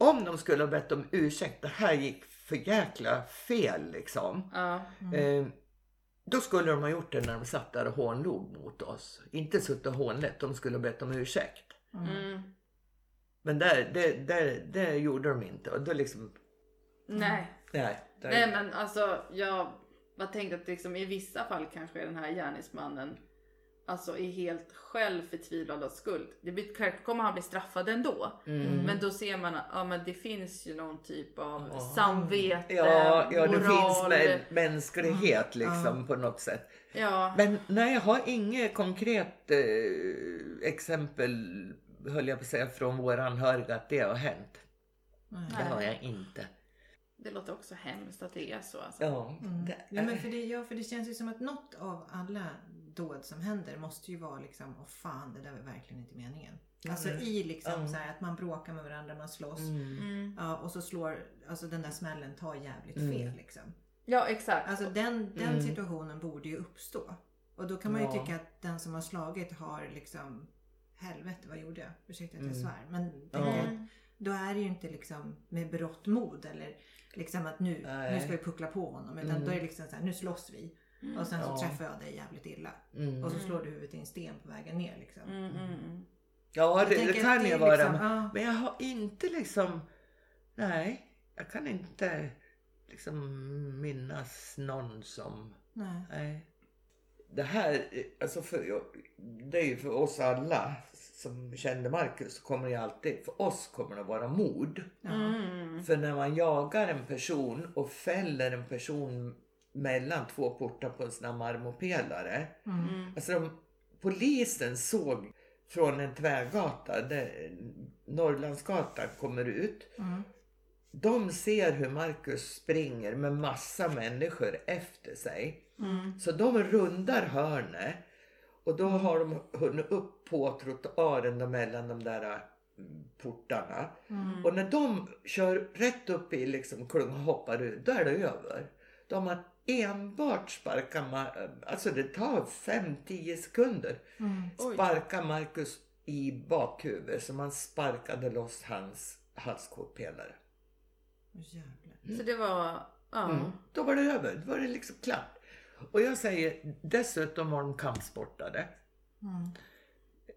Speaker 3: om de skulle ha bett om ursäkt, det här gick för jäkla fel liksom.
Speaker 1: Ja.
Speaker 3: Eh, Då skulle de ha gjort det när de satt där och hånlog mot oss. Inte suttit och hånlet, de skulle ha bett om ursäkt.
Speaker 1: Mm.
Speaker 3: Men där, det, det, det gjorde de inte. Och då liksom,
Speaker 1: Nej.
Speaker 3: nej. Där,
Speaker 1: Nej men alltså jag var tänkt att liksom, i vissa fall kanske den här gärningsmannen alltså är helt själv förtvivlad av skuld. Det blir, självklart kommer han bli straffad ändå.
Speaker 3: Mm.
Speaker 1: Men då ser man att ja, men det finns ju någon typ av
Speaker 3: Ja.
Speaker 1: samvete,
Speaker 3: Ja, ja det
Speaker 1: moral.
Speaker 3: finns med mänsklighet liksom på något sätt.
Speaker 1: Ja,
Speaker 3: Men nej, jag har inget konkret eh, exempel, höll jag på att säga, från våra anhöriga att det har hänt. Det
Speaker 1: Nej.
Speaker 3: har jag inte.
Speaker 1: det låter också hemskt att det är så. Alltså.
Speaker 3: Ja,
Speaker 2: Mm.
Speaker 3: det
Speaker 2: Ja, men för, det, ja, för det känns ju som att något av alla dåd som händer måste ju vara liksom, åh fan det där var verkligen inte meningen. Alltså
Speaker 3: Mm.
Speaker 2: i liksom
Speaker 3: Mm.
Speaker 2: så här, att man bråkar med varandra, man slåss.
Speaker 3: Mm.
Speaker 1: Mm.
Speaker 2: Ja, och så slår, alltså den där smällen tar jävligt
Speaker 3: Mm.
Speaker 2: fel liksom.
Speaker 1: Ja exakt.
Speaker 2: Alltså den, den
Speaker 3: Mm.
Speaker 2: situationen borde ju uppstå. Och då kan man ju
Speaker 3: Ja.
Speaker 2: tycka att den som har slagit har liksom Helvete vad gjorde jag? Ursäkta att jag
Speaker 3: Mm.
Speaker 2: svär. Men
Speaker 1: Mm.
Speaker 2: då är det ju inte liksom med berått mod eller liksom att nu,
Speaker 3: Nej.
Speaker 2: nu ska vi puckla på honom. Utan
Speaker 3: Mm.
Speaker 2: då är det liksom så här, nu slåss vi. Och sen
Speaker 3: Ja.
Speaker 2: så träffar jag dig jävligt illa.
Speaker 3: Mm.
Speaker 2: Och så slår du huvudet i en sten på vägen ner liksom.
Speaker 1: Mm, mm, mm.
Speaker 3: Ja,
Speaker 2: Jag
Speaker 3: det, kan
Speaker 2: är
Speaker 3: vara.
Speaker 2: liksom, ja.
Speaker 3: Men jag har inte liksom... Nej, jag kan inte liksom minnas någon som...
Speaker 2: Nej.
Speaker 3: Nej. Det här, alltså för, jag- det är ju för oss alla som kände Marcus, så kommer det alltid, för oss kommer det vara mord.
Speaker 2: Ja.
Speaker 1: Mm.
Speaker 3: För när man jagar en person och fäller en person mellan två portar på en sån här marmorpelare.
Speaker 2: Mm.
Speaker 3: Alltså de, polisen såg från en tvärgata, där Norrlandsgatan kommer ut.
Speaker 2: Mm.
Speaker 3: De ser hur Marcus springer med massa människor efter sig.
Speaker 1: Mm.
Speaker 3: Så de rundar hörnet och då har de hunnit upp på trottoaren mellan de där mm, portarna.
Speaker 2: Mm.
Speaker 3: Och när de kör rätt upp i liksom klung och hoppar ut, då är det över. Då har man enbart sparkat, Ma- alltså det tar 5-10 sekunder.
Speaker 2: Mm.
Speaker 3: Sparka Marcus i bakhuvudet så man sparkade loss hans halskotpelare.
Speaker 2: Åh, jävlar.
Speaker 1: Så det var, ja.
Speaker 3: Mm. Då var det över, då var det liksom klart. Och jag säger, dessutom var de kampsportade.
Speaker 2: Mm.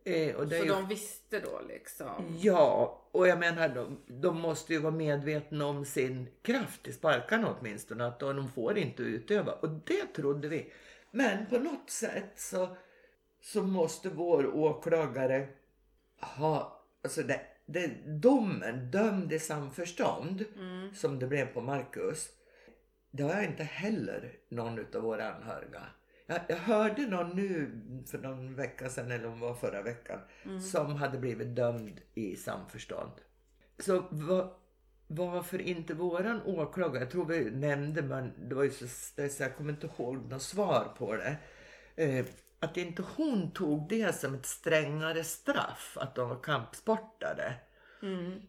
Speaker 3: Eh, och det
Speaker 1: Så
Speaker 3: ju,
Speaker 1: de visste då liksom.
Speaker 3: Ja, och jag menar de, de måste ju vara medvetna om sin kraft i sparkarna åtminstone. Att de får inte utöva. Och det trodde vi. Men på något sätt så, så måste vår åklagare ha, alltså det, det, domen dömd i samförstånd
Speaker 1: Mm.
Speaker 3: som det blev på Marcus. Det har inte heller någon utav våra anhöriga. Jag, jag hörde någon nu för någon vecka sedan eller om det var förra veckan som hade blivit dömd i samförstånd. Så va, varför inte våran åklagare, jag tror vi nämnde men det var ju så, så jag kommer inte ihåg något svar på det. Eh, att inte hon tog det som ett strängare straff att de var kampsportare.
Speaker 1: Mm.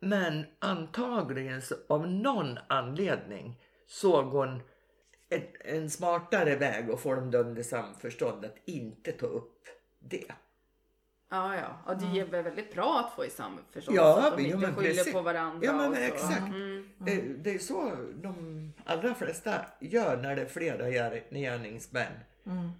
Speaker 3: Men antagligen så, av någon anledning såg hon en, en smartare väg att få dem dömda samförstånd att inte ta upp det.
Speaker 1: Ja, ja. Och det är väl väldigt bra att få i samförstånd
Speaker 3: Ja,
Speaker 1: så att de
Speaker 3: ja,
Speaker 1: inte
Speaker 3: men
Speaker 1: skyller
Speaker 3: precis.
Speaker 1: på varandra.
Speaker 3: Ja, men
Speaker 1: så.
Speaker 3: exakt.
Speaker 1: Mm.
Speaker 3: Det, det är så de allra flesta gör när det är flera gär- gärningsmän.
Speaker 2: Mm.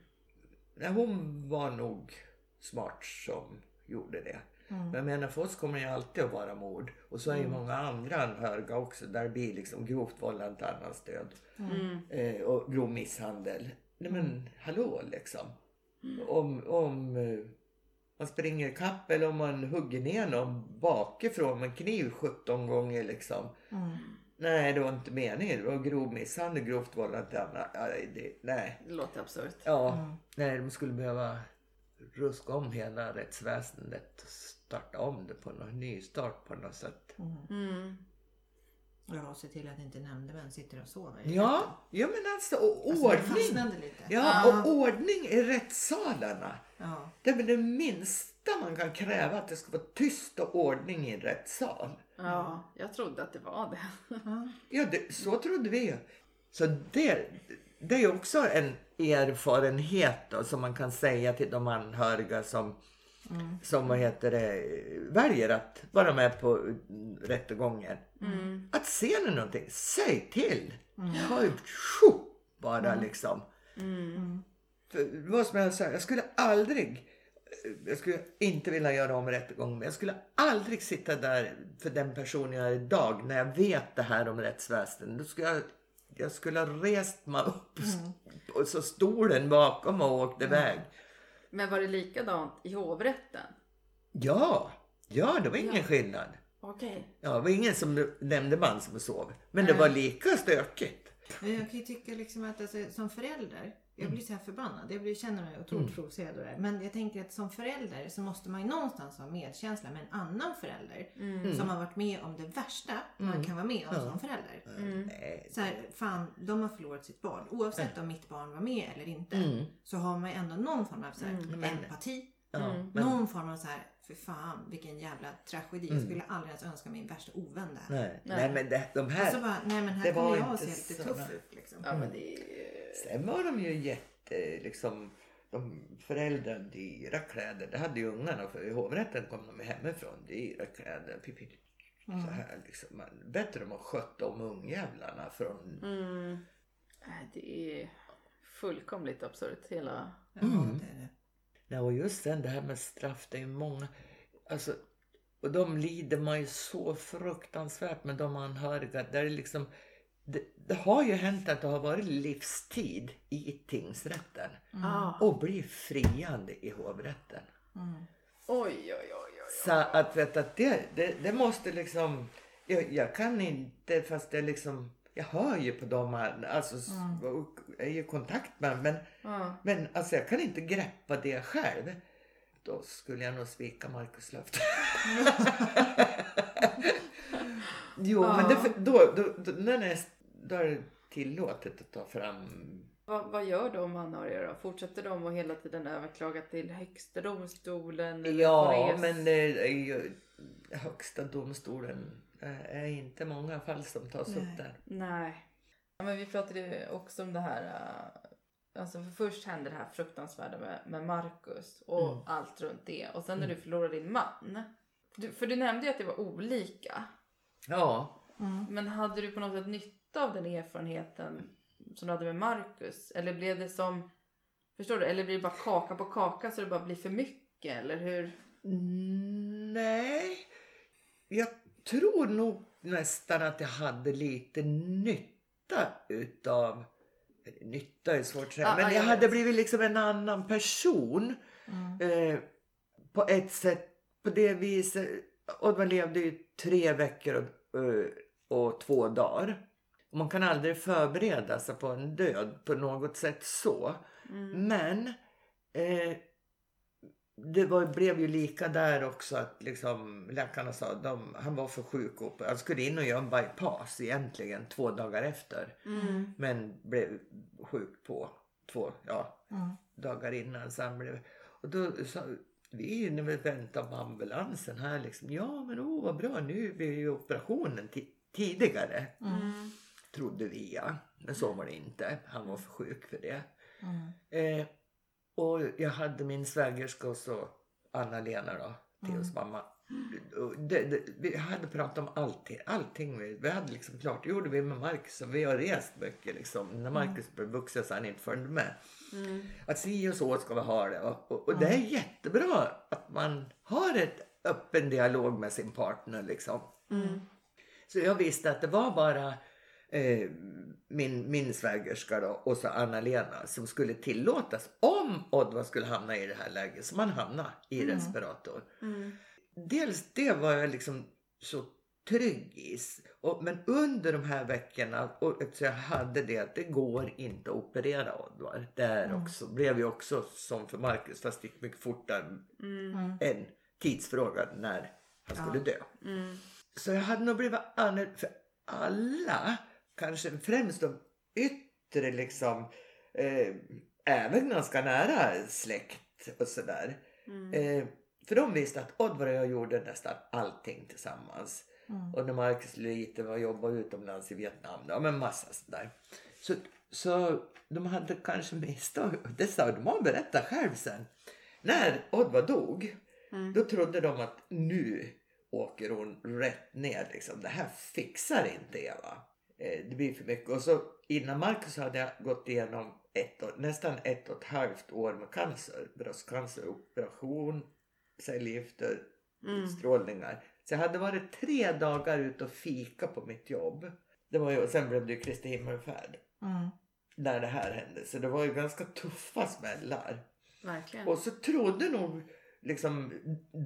Speaker 3: Hon var nog smart som gjorde det.
Speaker 2: Mm.
Speaker 3: Men jag menar för oss kommer det ju alltid att vara mord. Och så är ju många andra anhöriga också där det blir liksom grovt vållande till annans död.
Speaker 1: Mm.
Speaker 3: eh, och grov misshandel. Nej men hallå liksom. Om, om eh, man springer ikapp eller om man hugger ner någon bakifrån med en kniv 17 gånger liksom.
Speaker 2: Mm.
Speaker 3: Nej det var inte meningen. Det var grov misshandel, grovt vållande till annan. Ja, det, nej.
Speaker 1: Det låter absurt.
Speaker 3: Ja,
Speaker 2: Mm.
Speaker 3: nej de skulle behöva ruska om hela rättsväsendet starta om det på någon ny start på något sätt.
Speaker 1: Mm.
Speaker 2: Ja, och se till att inte nämndemän sitter och sover.
Speaker 3: Ja, ja men alltså och
Speaker 2: Alltså, det
Speaker 3: ordning.
Speaker 2: lite.
Speaker 3: Ja,
Speaker 2: Ja.
Speaker 3: och ordning i rättssalarna.
Speaker 2: Ja.
Speaker 3: Det är det minsta man kan kräva att det ska vara tyst och ordning i en rättssal.
Speaker 1: Ja, jag trodde att det var det.
Speaker 2: Ja.
Speaker 3: Ja, det, så trodde vi ju. Så det, det är också en erfarenhet då, som man kan säga till de anhöriga som, som vad heter det, väljer att vara med på mm, rättegången.
Speaker 1: Mm.
Speaker 3: Att ser ni någonting, säg till. Höj tjo, bara liksom.
Speaker 2: Mm.
Speaker 3: Vad som jag sa, jag skulle aldrig, jag skulle inte vilja göra om rättegången, men jag skulle aldrig sitta där för den person jag är idag när jag vet det här om rättsväsendet. Då skulle jag, jag skulle ha rest mig upp och så stolen bakom och åkt iväg.
Speaker 1: Men var det likadant i hovrätten?
Speaker 3: Ja, ja det var ingen
Speaker 1: Ja.
Speaker 3: skillnad.
Speaker 1: Okej.
Speaker 3: Ja, det var ingen som nämnde man som sov. Men det var lika stökigt.
Speaker 2: Men jag kan ju tycka liksom att alltså, som förälder, jag blir så här förbannad. Jag blir, känner mig otroligt provocerad av det. Men jag tänker att som förälder så måste man ju någonstans ha medkänsla med en annan förälder. Som har varit med om det värsta man kan vara med om som förälder.
Speaker 3: Nej.
Speaker 2: Så här, fan, de har förlorat sitt barn. Oavsett om mitt barn var med eller inte. Så har man ju ändå någon form av så här, empati.
Speaker 3: Ja,
Speaker 1: Mm.
Speaker 3: men,
Speaker 2: Någon form av så här, för fan vilken jävla tragedi. Jag skulle aldrig ens önska min värsta ovän där.
Speaker 3: nej,
Speaker 1: Nej.
Speaker 3: nej, men det, de här
Speaker 2: så bara, nej men här
Speaker 3: var
Speaker 2: kommer jag att
Speaker 3: inte
Speaker 2: se lite tuff ut liksom.
Speaker 1: Ja men det är
Speaker 3: Sen var de ju jätte, liksom, de föräldrar dyra kläder. Det hade ju ungarna för i hovrätten kom de hemifrån. Dyra kläder. Pipi, så här liksom. Man, bättre om att sköta om ungjävlarna från...
Speaker 1: Mm. Nej, det är fullkomligt absurt hela...
Speaker 2: Ja,
Speaker 3: Mm.
Speaker 2: det är det.
Speaker 3: Ja, och just sen det här med straff, det är många... Alltså, och de lider man ju så fruktansvärt med de anhöriga. Där det liksom... Det, det har ju hänt att det har varit livstid i tingsrätten.
Speaker 1: Ah.
Speaker 3: Och blir friande i hovrätten.
Speaker 1: Oj, oj, oj, oj.
Speaker 3: Så att, vet, att det, det, det måste liksom... Jag, jag kan inte, fast det liksom... Jag hör ju på dem, alltså, s- och är ju i kontakt med dem, men,
Speaker 1: Ja.
Speaker 3: men alltså, jag kan inte greppa det själv. Då skulle jag nog svika Markus löfte. jo, men det, då, då, då, när det är, då är det tillåtet att ta fram...
Speaker 1: Vad, vad gör de anhöriga då? Fortsätter de att hela tiden överklaga till högsta domstolen? eller
Speaker 3: Ja, men det är ju Högsta domstolen eh, är inte många fall som tas upp
Speaker 2: Nej.
Speaker 3: där.
Speaker 1: Nej. Ja, men vi pratade ju också om det här. äh, Alltså för först hände det här fruktansvärda med, med Marcus och
Speaker 3: Mm.
Speaker 1: allt runt det. Och sen när du förlorade din man. Du, för du nämnde ju att det var olika.
Speaker 3: Ja,
Speaker 1: Men hade du på något sätt nytta av den erfarenheten som du hade med Marcus? Eller blev det som, förstår du? Eller blir det bara kaka på kaka så det bara blir för mycket? Eller hur?
Speaker 3: Mm, nej. Jag tror nog nästan att jag hade lite nytta utav... Nytta är svårt att säga.
Speaker 1: Ja,
Speaker 3: men
Speaker 1: ja,
Speaker 3: jag
Speaker 1: jag
Speaker 3: hade blivit liksom en annan person. Eh, på ett sätt. På det viset. Och man levde ju tre veckor och, och två dagar. Man kan aldrig förbereda sig på en död på något sätt så. Men eh, det var, blev ju lika där också att liksom, läkarna sa att han var för sjuk. Och, han skulle in och göra en bypass egentligen två dagar efter. Men blev sjuk på två ja, dagar innan. Så han blev, och då sa vi när vi väntade på ambulansen här liksom. Ja men åh vad bra nu blir ju operationen ti- tidigare. Trodde vi ja. Men så var det inte. Han var för sjuk för det. Eh, och jag hade min svägerska och så Anna-Lena då. Theos mamma. Det, det, vi hade pratat om allting. allting. Vi, vi hade liksom klart. Det gjorde vi med Marcus. Och vi har rest mycket liksom. När Marcus blev vuxen så han inte följde med. Att si och så ska vi ha det. Och, och, och det är jättebra att man har ett öppen dialog med sin partner liksom. Så jag visste att det var bara eh, min, min svägerska då, och så Anna-Lena som skulle tillåtas om Oddvar skulle hamna i det här läget som han hamnade i respirator. Dels det var jag liksom så trygg i. Och, men under de här veckorna, och eftersom jag hade det att det går inte att operera Oddvar. Där också, blev ju också som för Marcus fast det gick mycket fortare en tidsfråga när han skulle dö. Så jag hade nog blivit annorlunda för alla, kanske främst de yttre liksom, eh, även ganska nära släkt och sådär. Eh, för de visste att Oddvar och jag gjorde nästan allting tillsammans. Och när Marcus lite var jobbade utomlands i Vietnam, ja men massa sådär. Så, så de hade kanske misstag, det sa de har berättat själv sen. När Oddvar dog, då trodde de att nu åker hon rätt ner. Liksom. Det här fixar inte Eva. Eh, det blir för mycket. Och så innan Marcus hade jag gått igenom ett nästan ett och ett halvt år med cancer. Bröstcanceroperation, cellgifter,
Speaker 4: Mm.
Speaker 3: strålningar. Så jag hade varit tre dagar ute och fika på mitt jobb. Det var ju, och sen blev det ju Kristi himmelfärd.
Speaker 2: Mm.
Speaker 3: När det här hände. Så det var ju ganska tuffa smällar.
Speaker 4: Verkligen.
Speaker 3: Och så trodde nog liksom,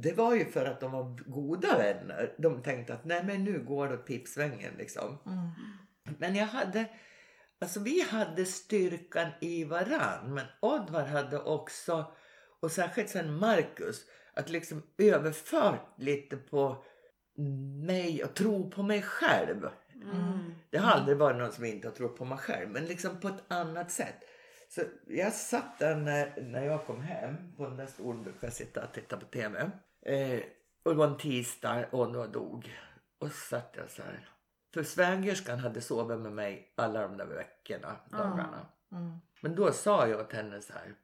Speaker 3: det var ju för att de var goda vänner. De tänkte att nej men nu går det åt pipsvängen liksom.
Speaker 2: Mm.
Speaker 3: Men jag hade, alltså vi hade styrkan i varann. Men Oddvar hade också, och särskilt sen Marcus, att liksom överfört lite på mig och tro på mig själv.
Speaker 4: Mm.
Speaker 3: Det har aldrig varit någon som inte har trott på mig själv, men liksom på ett annat sätt. Så jag satt där när, när jag kom hem, på den där stolen brukade jag sitta och titta på TV. Eh, och det var en tisdag och hon dog. Och så satt jag så här. För svägerskan hade sovit med mig alla de där veckorna, dagarna.
Speaker 2: Mm.
Speaker 3: Men då sa jag till henne så här.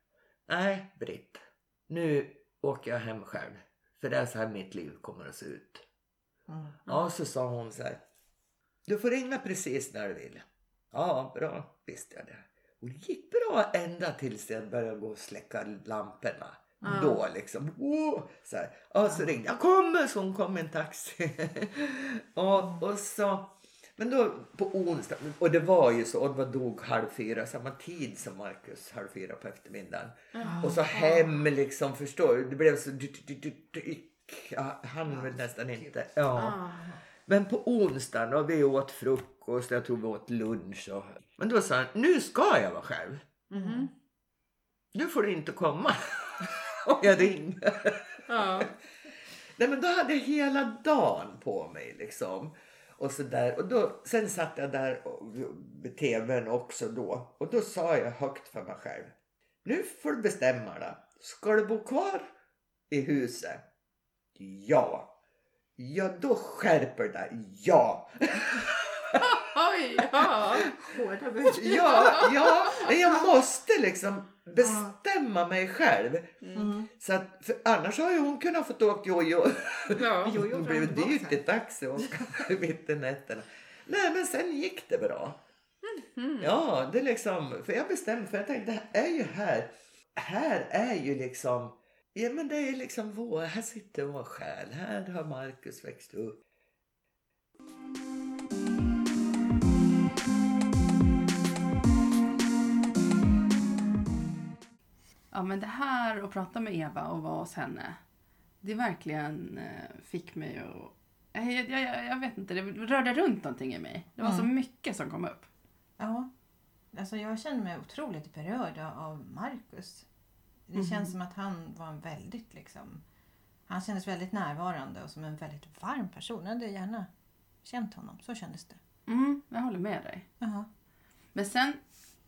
Speaker 3: Nej, Britt. Nu åker jag hem själv. För det är så här mitt liv kommer att se ut.
Speaker 2: Mm.
Speaker 3: Ja, så sa hon så här. Du får ringa precis när du vill. Ja, bra, visste jag det. Och det gick bra ända tills jag började gå och släcka lamporna.
Speaker 4: Ja.
Speaker 3: Då liksom, oh, så här. Ja, så ringde jag. kommer, så hon kom med en taxi. och, och så, men då på onsdag, och det var ju så, Oddvar dog halv fyra, samma tid som Marcus, halv fyra på eftermiddagen. Och så hem liksom, förstår du? Det blev så... du- du- du- du- Ja, han väl nästan inte. Ja.
Speaker 4: Ah.
Speaker 3: Men på onsdagen och vi åt frukost, jag tror vi åt lunch. Och... Men då sa han, nu ska jag vara själv.
Speaker 4: Mhm.
Speaker 3: Nu får du inte komma. och jag ringde.
Speaker 4: Ja.
Speaker 3: Nej men då hade jag hela dagen på mig liksom. Och så där. Och då, sen satt jag där vid tvn också då. Och då sa jag högt för mig själv. Nu får du bestämma dig. Ska du bo kvar i huset? Ja. Ja, då skärper du dig. Ja.
Speaker 4: Oj, ja.
Speaker 2: Hårda bud.
Speaker 3: Ja, ja. Jag måste liksom bestämma mig själv.
Speaker 2: Mm.
Speaker 3: Så att, för annars har ju hon kunnat få åka jojo.
Speaker 4: Ja.
Speaker 2: Jo, jo,
Speaker 3: Det blev dyrt i taxi och mitt i nätterna. Nej men sen gick det bra. Ja, det liksom, för jag bestämde, för jag tänkte det här är ju här. Här är ju liksom, ja men det är liksom vår, här sitter vår själ. Här har Markus växt upp.
Speaker 4: Ja men det här att prata med Eva och vara hos henne. Det verkligen eh, fick mig att... Jag, jag, jag, vet inte, det rörde runt någonting i mig. Det var så
Speaker 2: Mm.
Speaker 4: mycket som kom upp.
Speaker 2: Ja. Alltså jag känner mig otroligt berörd av Marcus. Det
Speaker 4: Mhm.
Speaker 2: känns som att han var en väldigt liksom... Han kändes väldigt närvarande och som en väldigt varm person. Jag hade gärna känt honom. Så kändes det.
Speaker 4: Mm, jag håller med dig.
Speaker 2: Jaha.
Speaker 4: Men sen,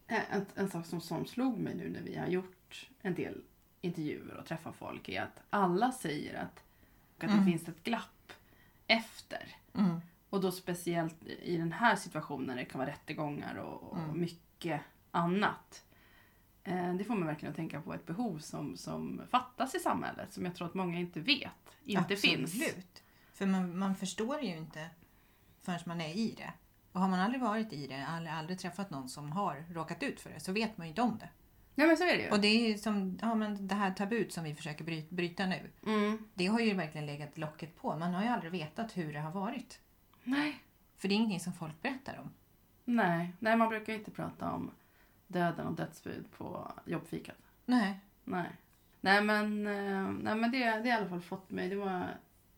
Speaker 4: eh, en, en sak som, som slog mig nu när vi har gjort en del intervjuer och träffat folk är att alla säger att, att det
Speaker 2: Mm.
Speaker 4: finns ett glapp efter.
Speaker 2: Mm.
Speaker 4: Och då speciellt i den här situationen det kan vara rättegångar och, och
Speaker 2: Mm.
Speaker 4: mycket annat. Eh, det får man verkligen tänka på ett behov som, som fattas i samhället som jag tror att många inte vet, inte finns.
Speaker 2: Absolut. För man, man förstår ju inte förrän man är i det. Och har man aldrig varit i det, eller aldrig träffat någon som har råkat ut för det, så vet man ju inte om det.
Speaker 4: Ja men så är det ju.
Speaker 2: Och det är ju som ja, men det här tabut som vi försöker bry- bryta nu.
Speaker 4: Mm.
Speaker 2: Det har ju verkligen legat locket på. Man har ju aldrig vetat hur det har varit.
Speaker 4: Nej.
Speaker 2: För det är ingenting som folk berättar om.
Speaker 4: Nej. Nej, man brukar inte prata om döden och dödsbud på jobbfikat.
Speaker 2: Nej.
Speaker 4: Nej. Nej men, eh, nej, men det, det har i alla fall fått mig, det var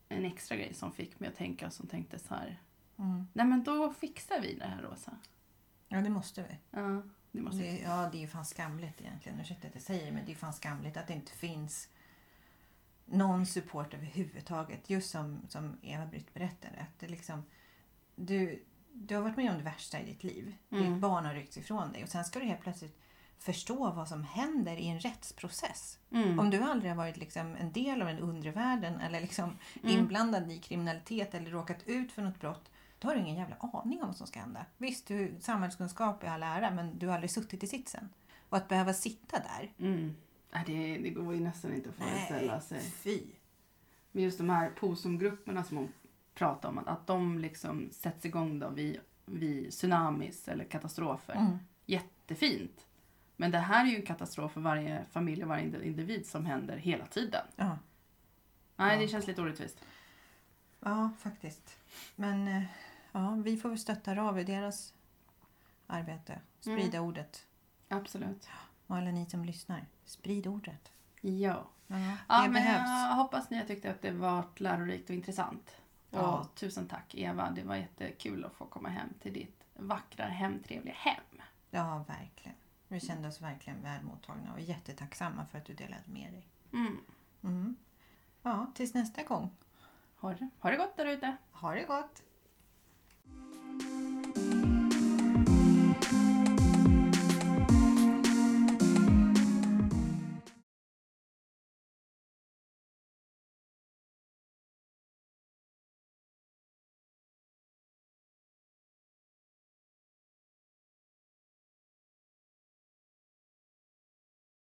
Speaker 4: en extra grej som fick mig att tänka som tänkte så här.
Speaker 2: Mm.
Speaker 4: Nej men då fixar vi det här Rosa.
Speaker 2: Ja, det måste vi.
Speaker 4: Ja, det måste.
Speaker 2: Det, ja, det är ju fan skamligt egentligen. Ursäkta att jag säger men det är fan skamligt att det inte finns någon support överhuvudtaget. Just som, som Eva-Britt berättade. Att det liksom, du, du har varit med om det värsta i ditt liv.
Speaker 4: Mm.
Speaker 2: Ditt barn har ryckts ifrån dig och sen ska du helt plötsligt förstå vad som händer i en rättsprocess.
Speaker 4: Mm.
Speaker 2: Om du aldrig har varit liksom en del av den undre världen eller liksom
Speaker 4: Mm.
Speaker 2: inblandad i kriminalitet eller råkat ut för något brott. Då har du ingen jävla aning om vad som ska hända. Visst, du, samhällskunskap är all ära men du har aldrig suttit i sitsen. Och att behöva sitta där.
Speaker 4: Mm. Nej, det, det går ju nästan inte att föreställa sig.
Speaker 2: fy.
Speaker 4: Men just de här POSOM-grupperna som hon pratar om, att, att de liksom sätts igång då vid, vid tsunamis eller katastrofer.
Speaker 2: Mm.
Speaker 4: Jättefint. Men det här är ju en katastrof för varje familj och varje individ som händer hela tiden.
Speaker 2: Ja.
Speaker 4: Nej, det känns lite orättvist.
Speaker 2: Ja, faktiskt. Men eh, ja, vi får väl stötta Ravi i deras arbete. Sprida ordet.
Speaker 4: Absolut.
Speaker 2: Och alla ni som lyssnar, sprid ordet.
Speaker 4: Ja.
Speaker 2: Ja, det
Speaker 4: Ja, men
Speaker 2: behövs.
Speaker 4: jag hoppas ni har tyckt att det varit lärorikt och intressant. Och
Speaker 2: Ja.
Speaker 4: tusen tack Eva, det var jättekul att få komma hem till ditt vackra, hemtrevliga hem.
Speaker 2: Ja, verkligen. Vi kände oss verkligen väl mottagna och jättetacksamma för att du delade med dig.
Speaker 4: Mm.
Speaker 2: Mm. Ja, tills nästa gång.
Speaker 4: Ha, det, ha det gott där ute.
Speaker 2: Ha det gott!